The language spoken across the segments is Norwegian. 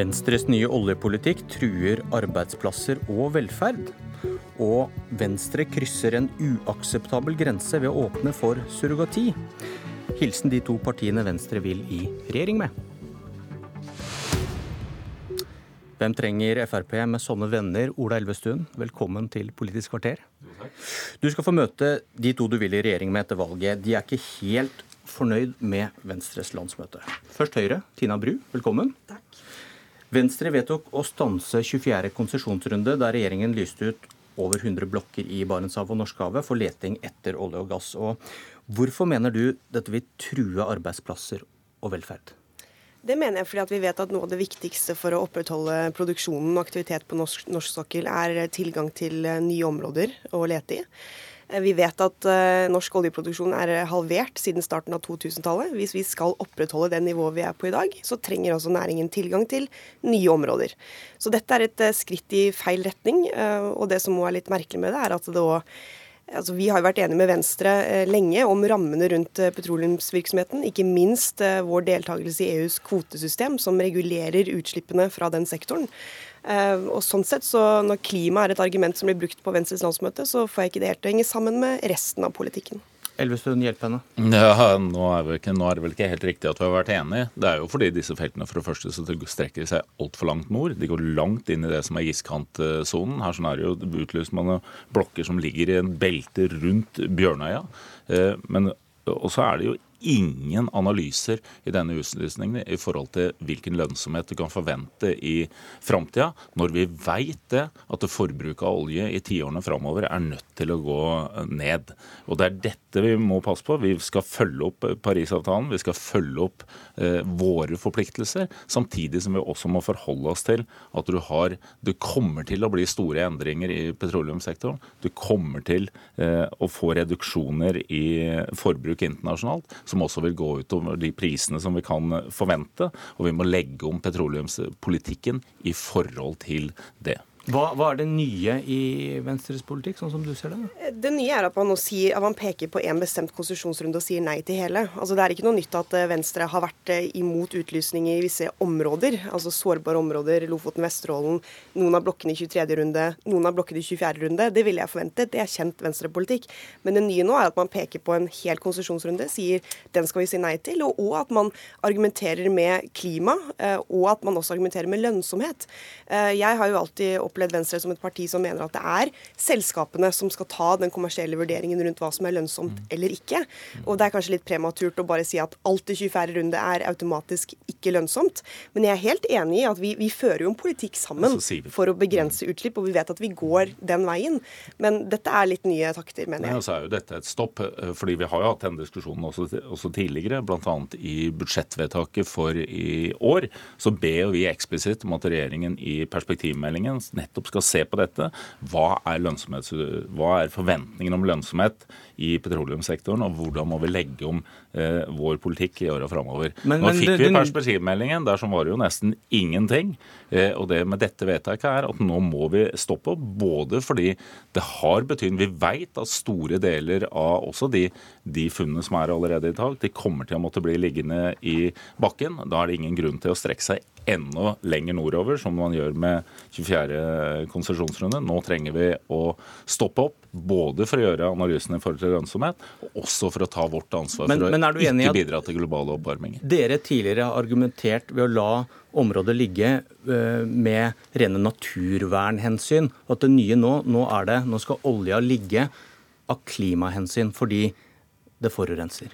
Venstres nye oljepolitikk truer arbeidsplasser og velferd. Og Venstre krysser en uakseptabel grense ved å åpne for surrogati. Hilsen de to partiene Venstre vil i regjering med. Hvem trenger Frp med sånne venner? Ola Elvestuen, velkommen til Politisk kvarter. Du skal få møte de to du vil i regjering med etter valget. De er ikke helt fornøyd med Venstres landsmøte. Først Høyre. Tina Bru, velkommen. Takk. Venstre vedtok å stanse 24. konsesjonsrunde, da regjeringen lyste ut over 100 blokker i Barentshavet og Norskehavet for leting etter olje og gass. Og hvorfor mener du dette vil true arbeidsplasser og velferd? Det mener jeg fordi vi vet at noe av det viktigste for å opprettholde produksjonen og aktivitet på norsk, norsk sokkel er tilgang til nye områder å lete i. Eh, vi vet at uh, norsk oljeproduksjon er halvert siden starten av 2000-tallet. Hvis vi skal opprettholde det nivået vi er på i dag, så trenger også næringen tilgang til nye områder. Så dette er et skritt i feil retning. Og det som må er litt merkelig med det, er at det òg Altså, vi har jo vært enige med Venstre eh, lenge om rammene rundt eh, petroleumsvirksomheten. Ikke minst eh, vår deltakelse i EUs kvotesystem, som regulerer utslippene fra den sektoren. Og sånn sett, så Når klima er et argument som blir brukt på Venstres landsmøte, så får jeg ikke det helt å henge sammen med resten av politikken. Elvestuen, hjelpe henne. Ja, nå er, ikke, nå er, det vel ikke helt riktig at vi har vært enige. Det er jo fordi disse feltene for det første så strekker seg altfor langt nord. De går langt inn i det som er iskantsonen. Her sånn er det jo utlyst man blokker som ligger i en belte rundt Bjørnøya. Eh, men også er det jo ingen analyser i denne utlysningen i forhold til hvilken lønnsomhet du kan forvente i framtida, når vi veit det at forbruket av olje i tiårene framover er nødt til å gå ned. Og Det er dette vi må passe på. Vi skal følge opp Parisavtalen, vi skal følge opp eh, våre forpliktelser, samtidig som vi også må forholde oss til at du har Det kommer til å bli store endringer i petroleumssektoren. Du kommer til eh, å få reduksjoner i forbruk internasjonalt som også vil gå utover de prisene som vi kan forvente. Og vi må legge om petroleumspolitikken i forhold til det. Hva, hva, er det nye i Venstres politikk, sånn som du ser det? Det nye er at man, sier, at man peker på en bestemt konsesjonsrunde og sier nei til hele. Altså Det er ikke noe nytt at eh, Venstre har vært eh, imot utlysning i visse områder, altså sårbare områder, Lofoten, Vesterålen, noen av blokkene i 23. runde, noen av blokkene i 24. runde. Det ville jeg forventet, det er kjent Venstre-politikk. Men det nye nå er at man peker på en hel konsesjonsrunde, sier den skal vi si nei til, og, og at man argumenterer med klima, eh, og at man også argumenterer med lønnsomhet. Jeg har jo alltid opplevd Venstre som et parti som mener at det er selskapene som skal ta den kommersielle vurderingen rundt hva som er lønnsomt mm. eller ikke. Og det er kanskje litt prematurt å bare si at alt i 24. runde er automatisk ikke lønnsomt. Men jeg er helt enig i at vi, vi fører jo en politikk sammen for å begrense utslipp, og vi vet at vi går den veien. Men dette er litt nye takter, mener jeg. Nei, så er jo dette et stopp, eh, fordi vi har jo hatt denne diskusjonen også, også tidligere, bl.a. i budsjettvedtaket for i år. Så ber vi eksplisitt om at regjeringen i perspektivmeldingen nettopp skal se på dette. Hva er, hva er forventningen om lønnsomhet i petroleumssektoren, og hvordan må vi legge om eh, vår politikk i åra framover. Nå fikk vi perspektivmeldingen, der som var det jo nesten ingenting. Eh, og det med dette vedtaket er at nå må vi stoppe, både fordi det har betydning Vi veit at store deler av også de, de funnene som er allerede i dag, de kommer til å måtte bli liggende i bakken. Da er det ingen grunn til å strekke seg enda lenger nordover, som man gjør med 24. konsesjonsrunde. Nå trenger vi å stoppe opp, både for å gjøre analysene i forhold til lønnsomhet, og også for å ta vårt ansvar men, for men å ikke bidra til global oppvarming. Dere tidligere har argumentert ved å la området ligge eh, med rene naturvernhensyn. At det nye nå, nå er det Nå skal olja ligge av klimahensyn fordi det forurenser.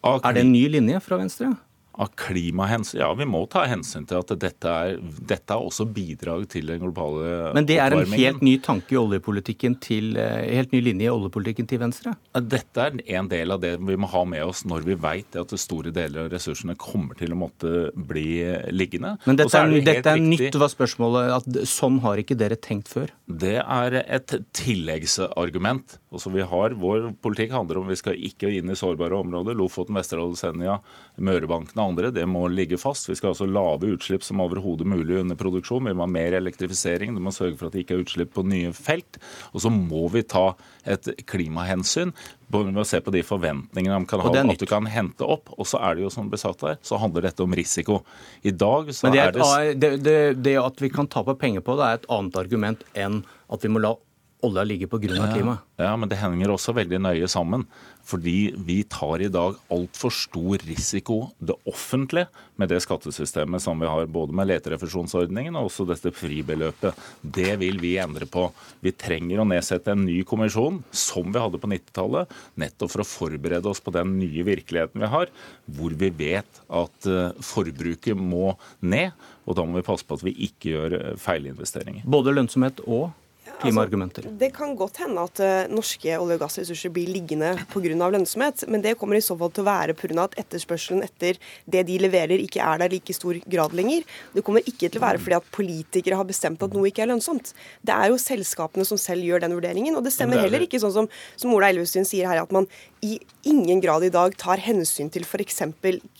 Er det en ny linje fra Venstre? Av klimahensyn. Ja, vi må ta hensyn til at dette er, dette er også bidrag til den globale oppvarmingen. Men det er en helt ny tanke i oljepolitikken til, eh, helt ny linje i oljepolitikken til Venstre? Dette er en del av det vi må ha med oss når vi vet at store deler av ressursene kommer til å måtte bli liggende. Men dette er, er, dette er nytt, var spørsmålet. at Sånn har ikke dere tenkt før? Det er et tilleggsargument. Altså vi har, Vår politikk handler om vi skal ikke inn i sårbare områder. Lofoten, Vesterålen, Senja, Mørebankene andre, det må ligge fast. Vi skal ha så lave utslipp som overhodet mulig under produksjon. Vi må ha mer elektrifisering. Du må sørge for at det ikke er utslipp på nye felt. Og så må vi ta et klimahensyn ved å se på de forventningene de kan ha, at du kan hente opp. Og så er det jo som besatt her, så handler dette om risiko. I dag så Men det er, er det, det, det at vi kan tape penger på det, er et annet argument enn at vi må la olja ligger pga. klimaet. Ja, men det henger også veldig nøye sammen. Fordi vi tar i dag altfor stor risiko, det offentlige, med det skattesystemet som vi har, både med leterefusjonsordningen og også dette fribeløpet. Det vil vi endre på. Vi trenger å nedsette en ny kommisjon, som vi hadde på 90-tallet, nettopp for å forberede oss på den nye virkeligheten vi har, hvor vi vet at eh, forbruket må ned. Og da må vi passe på at vi ikke gjør eh, feilinvesteringer. Både lønnsomhet og klimaargumenter? Altså, det kan godt hende at uh, norske olje- og gassressurser blir liggende pga. lønnsomhet, men det kommer i så fall til å være pga. at etterspørselen etter det de leverer, ikke er der like stor grad lenger. Det kommer ikke til å være fordi at politikere har bestemt at noe ikke er lønnsomt. Det er jo selskapene som selv gjør den vurderingen, og det stemmer heller ikke sånn som, som Ola Elvestuen sier her, at man i ingen grad i dag tar hensyn til f.eks.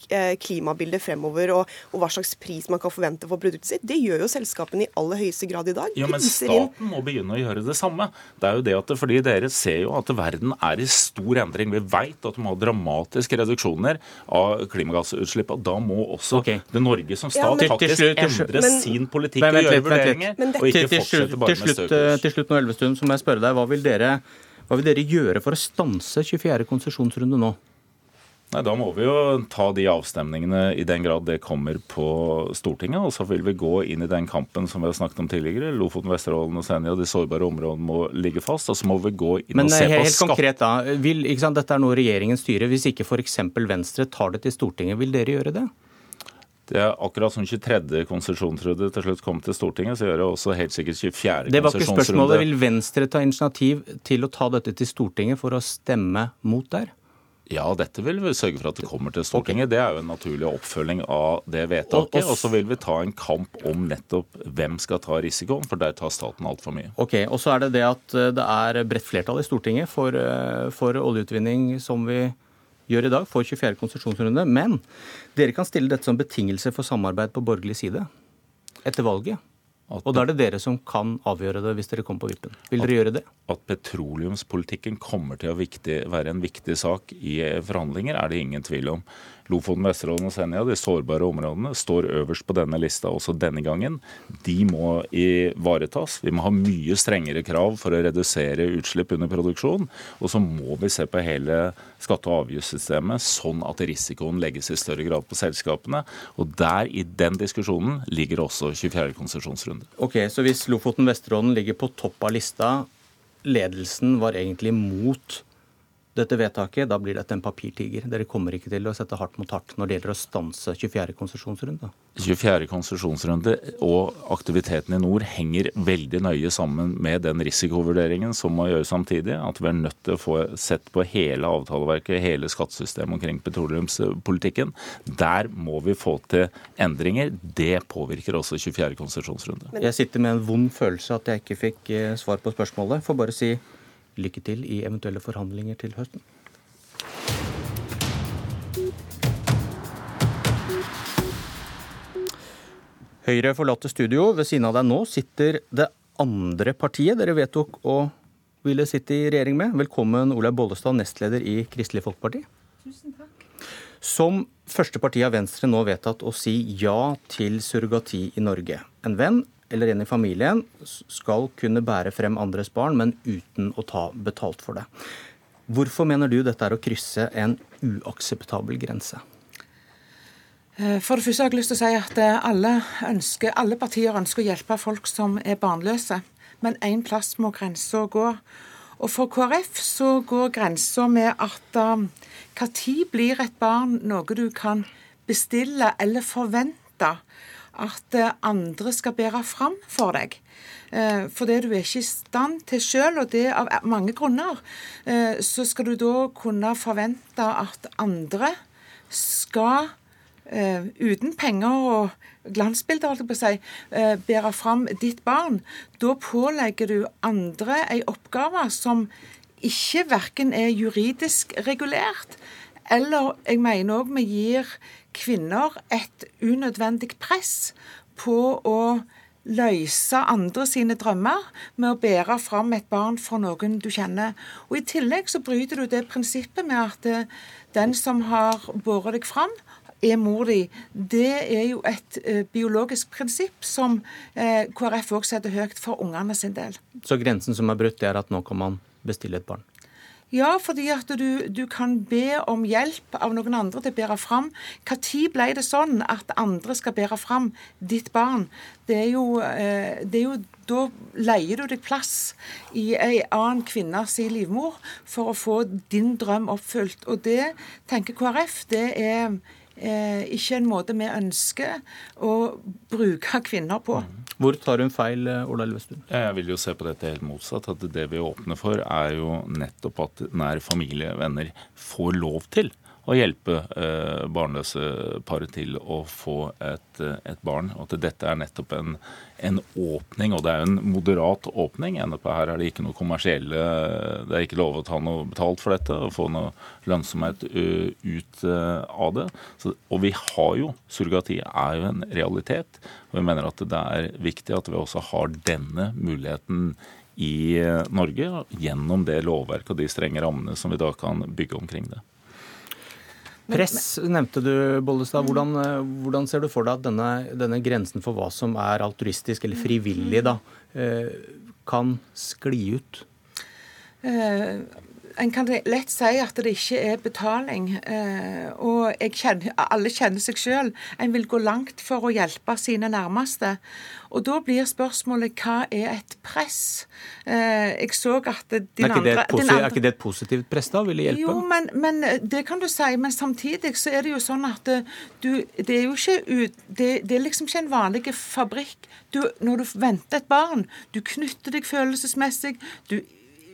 Eh, klimabildet fremover og, og, hva slags pris man kan forvente for produktet sitt. Det gjør jo selskapene i aller høyeste grad i dag. Ja, men staten må begynne å gjøre det samme. Det er jo det at, fordi Dere ser jo at verden er i stor endring. Vi vet at du må ha dramatiske reduksjoner av klimagassutslipp. og Da må også okay. det Norge som stat ja, men, faktisk til, endre men, sin politikk men, og gjøre vurderinger. og ikke fortsette bare med støvkurs. Til slutt nå, Elvestuen, så må jeg spørre deg, hva vil dere hva vil dere gjøre for å stanse 24. konsesjonsrunde nå? Nei, Da må vi jo ta de avstemningene i den grad det kommer på Stortinget. Og så vil vi gå inn i den kampen som vi har snakket om tidligere. Lofoten, Vesterålen og Senja, de sårbare områdene må ligge fast. Og så må vi gå inn Men, og se helt, på skatt... konkret da, vil, sant, Dette er noe regjeringen styrer. Hvis ikke f.eks. Venstre tar det til Stortinget, vil dere gjøre det? Det er akkurat som 23. konsesjonsrunde til slutt kom til Stortinget, så gjør det også helt sikkert 24. konsesjonsrunde. Det var ikke spørsmålet. Vil Venstre ta initiativ til å ta dette til Stortinget for å stemme mot der? Ja, dette vil vi sørge for at det kommer til Stortinget. Okay. Det er jo en naturlig oppfølging av det vedtaket. Og så vil vi ta en kamp om nettopp hvem skal ta risikoen, for der tar staten altfor mye. Ok, Og så er det det at eh, det er bredt flertall i Stortinget for, eh, for oljeutvinning som vi gjør i dag, får 24. konsesjonsrunde. Men dere kan stille dette som betingelse for samarbeid på borgerlig side etter valget. Og da er det dere som kan avgjøre det hvis dere kommer på vippen. Vil dere gjøre det? At petroleumspolitikken kommer til å viktig, være en viktig sak i forhandlinger, er det ingen tvil om. Lofoten, Vesterålen og Senja, de sårbare områdene, står øverst på denne lista også denne gangen. De må ivaretas. Vi må ha mye strengere krav for å redusere utslipp under produksjon. Og så må vi se på hele skatte- og avgiftssystemet sånn at risikoen legges i større grad på selskapene. Og der, i den diskusjonen, ligger også 24. konsesjonsrunde. Ok, Så hvis Lofoten, Vesterålen ligger på topp av lista, ledelsen var egentlig mot dette vedtaket, da blir dette en papirtiger. Dere kommer ikke til å sette hardt mot hardt når det gjelder å stanse 24. konsesjonsrunde? 24. konsesjonsrunde og aktiviteten i nord henger veldig nøye sammen med den risikovurderingen som må gjøres samtidig. At vi er nødt til å få sett på hele avtaleverket, hele skattesystemet omkring petroleumspolitikken. Der må vi få til endringer. Det påvirker også 24. konsesjonsrunde. Jeg sitter med en vond følelse at jeg ikke fikk eh, svar på spørsmålet. Får bare si lykke til i eventuelle forhandlinger til høsten. Høyre forlater studio. Ved siden av deg nå sitter det andre partiet dere vedtok å ville sitte i regjering med. Velkommen, Olaug Bollestad, nestleder i Kristelig Folkeparti. Tusen takk. Som første parti har Venstre nå vedtatt å si ja til surrogati i Norge. En venn eller en i familien skal kunne bære frem andres barn, men uten å ta betalt for det. Hvorfor mener du dette er å krysse en uakseptabel grense? Eh, for det første har jeg lyst til å si at eh, alle, ønsker, alle partier ønsker å hjelpe folk som er barnløse. Men én plass må grensa gå. Og for KrF så går grensa med at um, når blir et barn noe du kan bestille eller forvente? At eh, andre skal bære fram for deg. Eh, for det du er ikke i stand til sjøl, og det av mange grunner, eh, så skal du da kunne forvente at andre skal uten penger og glansbilder, holdt jeg på å si, bære fram ditt barn. Da pålegger du andre ei oppgave som ikke verken er juridisk regulert Eller jeg mener òg vi gir kvinner et unødvendig press på å løse andre sine drømmer med å bære fram et barn for noen du kjenner. Og I tillegg så bryter du det prinsippet med at eh, den som har båret deg fram, er mor di. Det er jo et uh, biologisk prinsipp som uh, KrF òg setter høyt for ungene sin del. Så grensen som er brutt, er at nå kan man bestille et barn? Ja, fordi at du, du, kan be om hjelp av noen andre til å bære fram. Når ble det sånn at andre skal bære fram ditt barn? Det er jo, eh, det er jo Da leier du deg plass i ei annen kvinnes livmor for å få din drøm oppfylt. Og det tenker KrF, det er ikke en måte vi ønsker å bruke kvinner på. Mm. Hvor tar hun feil, eh, Ola Elvestuen? Jeg vil jo se på dette helt motsatt. at Det vi åpner for, er jo nettopp at nær familie, venner, får lov til å hjelpe eh, barnløse par til å få et, eh, et, barn. Og at dette er nettopp en, en åpning, og det er en moderat åpning. Her er det ikke noe kommersielle Det er ikke lov å ta noe betalt for dette og få noe lønnsomhet ut av det. Så, og vi har jo Surrogati er jo en realitet. Og vi mener at det er viktig at vi også har denne muligheten i Norge gjennom det lovverket og de strenge rammene som vi da kan bygge omkring det. Press nevnte du, Bollestad. Hvordan, eh, hvordan, ser du for deg at denne, denne, grensen for hva som er altruistisk eller frivillig, da, eh, kan skli ut? Uh, en kan lett si at det ikke er betaling. Eh, og kjenner, alle kjenner seg sjøl. En vil gå langt for å hjelpe sine nærmeste. Og da blir spørsmålet hva er et press? Eh, jeg så at din er andre, andre, er ikke det et positivt press, da? Vil det hjelpe? Jo, men, men, eh, det kan du si. Men samtidig så er det jo sånn at du Det er jo ikke ut, det, det er liksom ikke en vanlig fabrikk. Du, når du venter et barn, du knytter deg følelsesmessig. du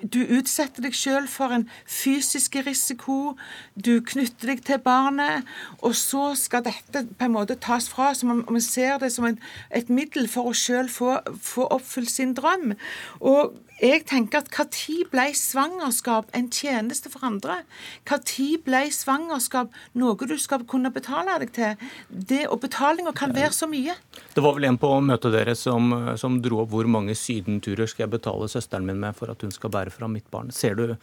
du utsetter deg selv for en fysisk risiko. Du knytter deg til barnet, og så skal dette på en måte tas fra. Så man, man ser det som en, et middel for å selv få, få oppfylt sin drøm. Og jeg tenker at Når ble svangerskap en tjeneste for andre? Når ble svangerskap noe du skal kunne betale deg til? Det, og betalinga kan være så mye. Det var vel en på møtet deres som, som dro opp hvor mange sydenturer skal jeg betale søsteren min med for at hun skal bære fram mitt barn. Ser du,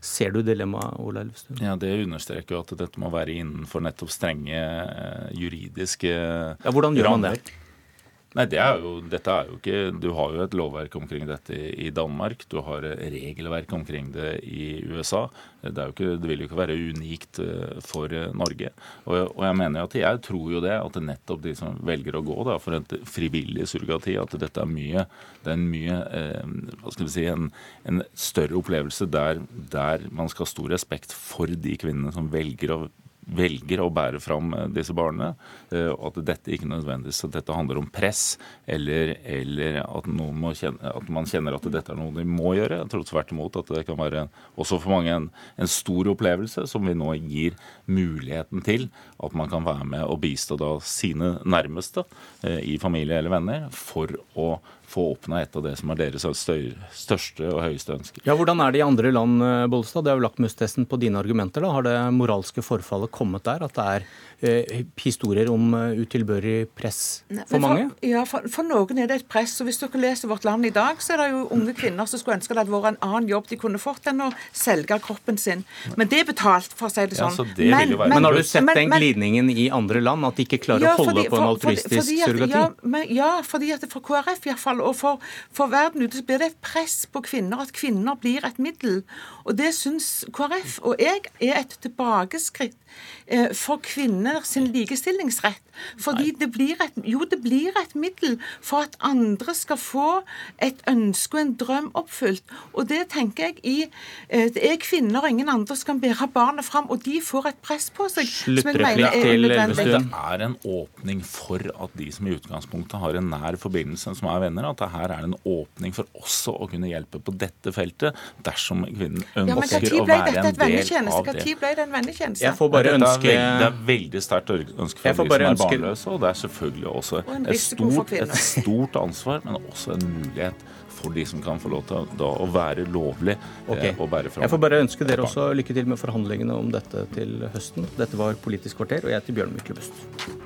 ser du dilemmaet, Ola Elvestuen? Ja, Det understreker jo at dette må være innenfor nettopp strenge eh, juridiske ja, Hvordan gjør man det? Nei, det er jo, dette er jo ikke Du har jo et lovverk omkring dette i Danmark. Du har regelverk omkring det i USA. Det, ikke, det vil jo ikke være unikt eh, for eh, Norge. Og, og, jeg mener at jeg tror jo det, at nettopp de som velger å gå da, for et frivillig surrogati, at dette er mye det er en mye eh, hva skal vi si, en, en større opplevelse der, der man skal ha stor respekt for de kvinnene som velger å velger å bære fram eh, disse barna, eh, og at dette ikke nødvendigvis at dette handler om press, eller, eller at, kjenne, at, man kjenner at dette er noe de må gjøre. Jeg tror tvert imot at det kan være også for mange en, en, stor opplevelse som vi nå gir muligheten til at man kan være med og bistå da sine nærmeste eh, i familie eller venner for å få oppnå et av det som er deres største og høyeste ønsker. Ja, Hvordan er det i andre land, Bollestad? Det er jo lakmustesten på dine argumenter. da. Har det moralske forfallet kommet der? At det er Eh, historier om eh, utilbørlig press for, for mange? Ja, for, for, noen er det et press. og Hvis dere leser Vårt Land i dag, så er det jo unge kvinner som skulle ønske det hadde vært en annen jobb de kunne fått enn å selge kroppen sin. Men det er betalt, for å si det sånn. Ja, så det men, men, men, har du sett men, den glidningen i andre land, at de ikke klarer ja, å holde fordi, på en altruistisk fordi, fordi surrogati? Ja, ja, fordi at for KrF iallfall, og for, for verden ute, så blir det et press på kvinner, at kvinner blir et middel. Og det syns KrF og jeg er et tilbakeskritt for kvinner sin likestillingsrett. Fordi det blir, et, jo, det blir et middel for at andre skal få et ønske og en drøm oppfylt. Og det tenker jeg i eh, Det er kvinner og ingen andre som kan bære barnet fram, og de får et press på seg som jeg mener er unødvendig. Det er en åpning for at de som i utgangspunktet har en nær forbindelse, som er venner, at det her er en åpning for også å kunne hjelpe på dette feltet dersom kvinnen ønsker ja, å være en del av det. Når ble det en vennetjeneste? Jeg får bare ønske... Det er, veldig, veldig sterkt ønske for de som er barnløse, og det er selvfølgelig også et stort, et stort ansvar, men også en mulighet for de som kan få lov til da, å være lovlig okay. å bære fram. Jeg får bare ønske dere også lykke til med forhandlingene om dette til høsten. Dette var Politisk kvarter, og jeg heter Bjørn Myklebust.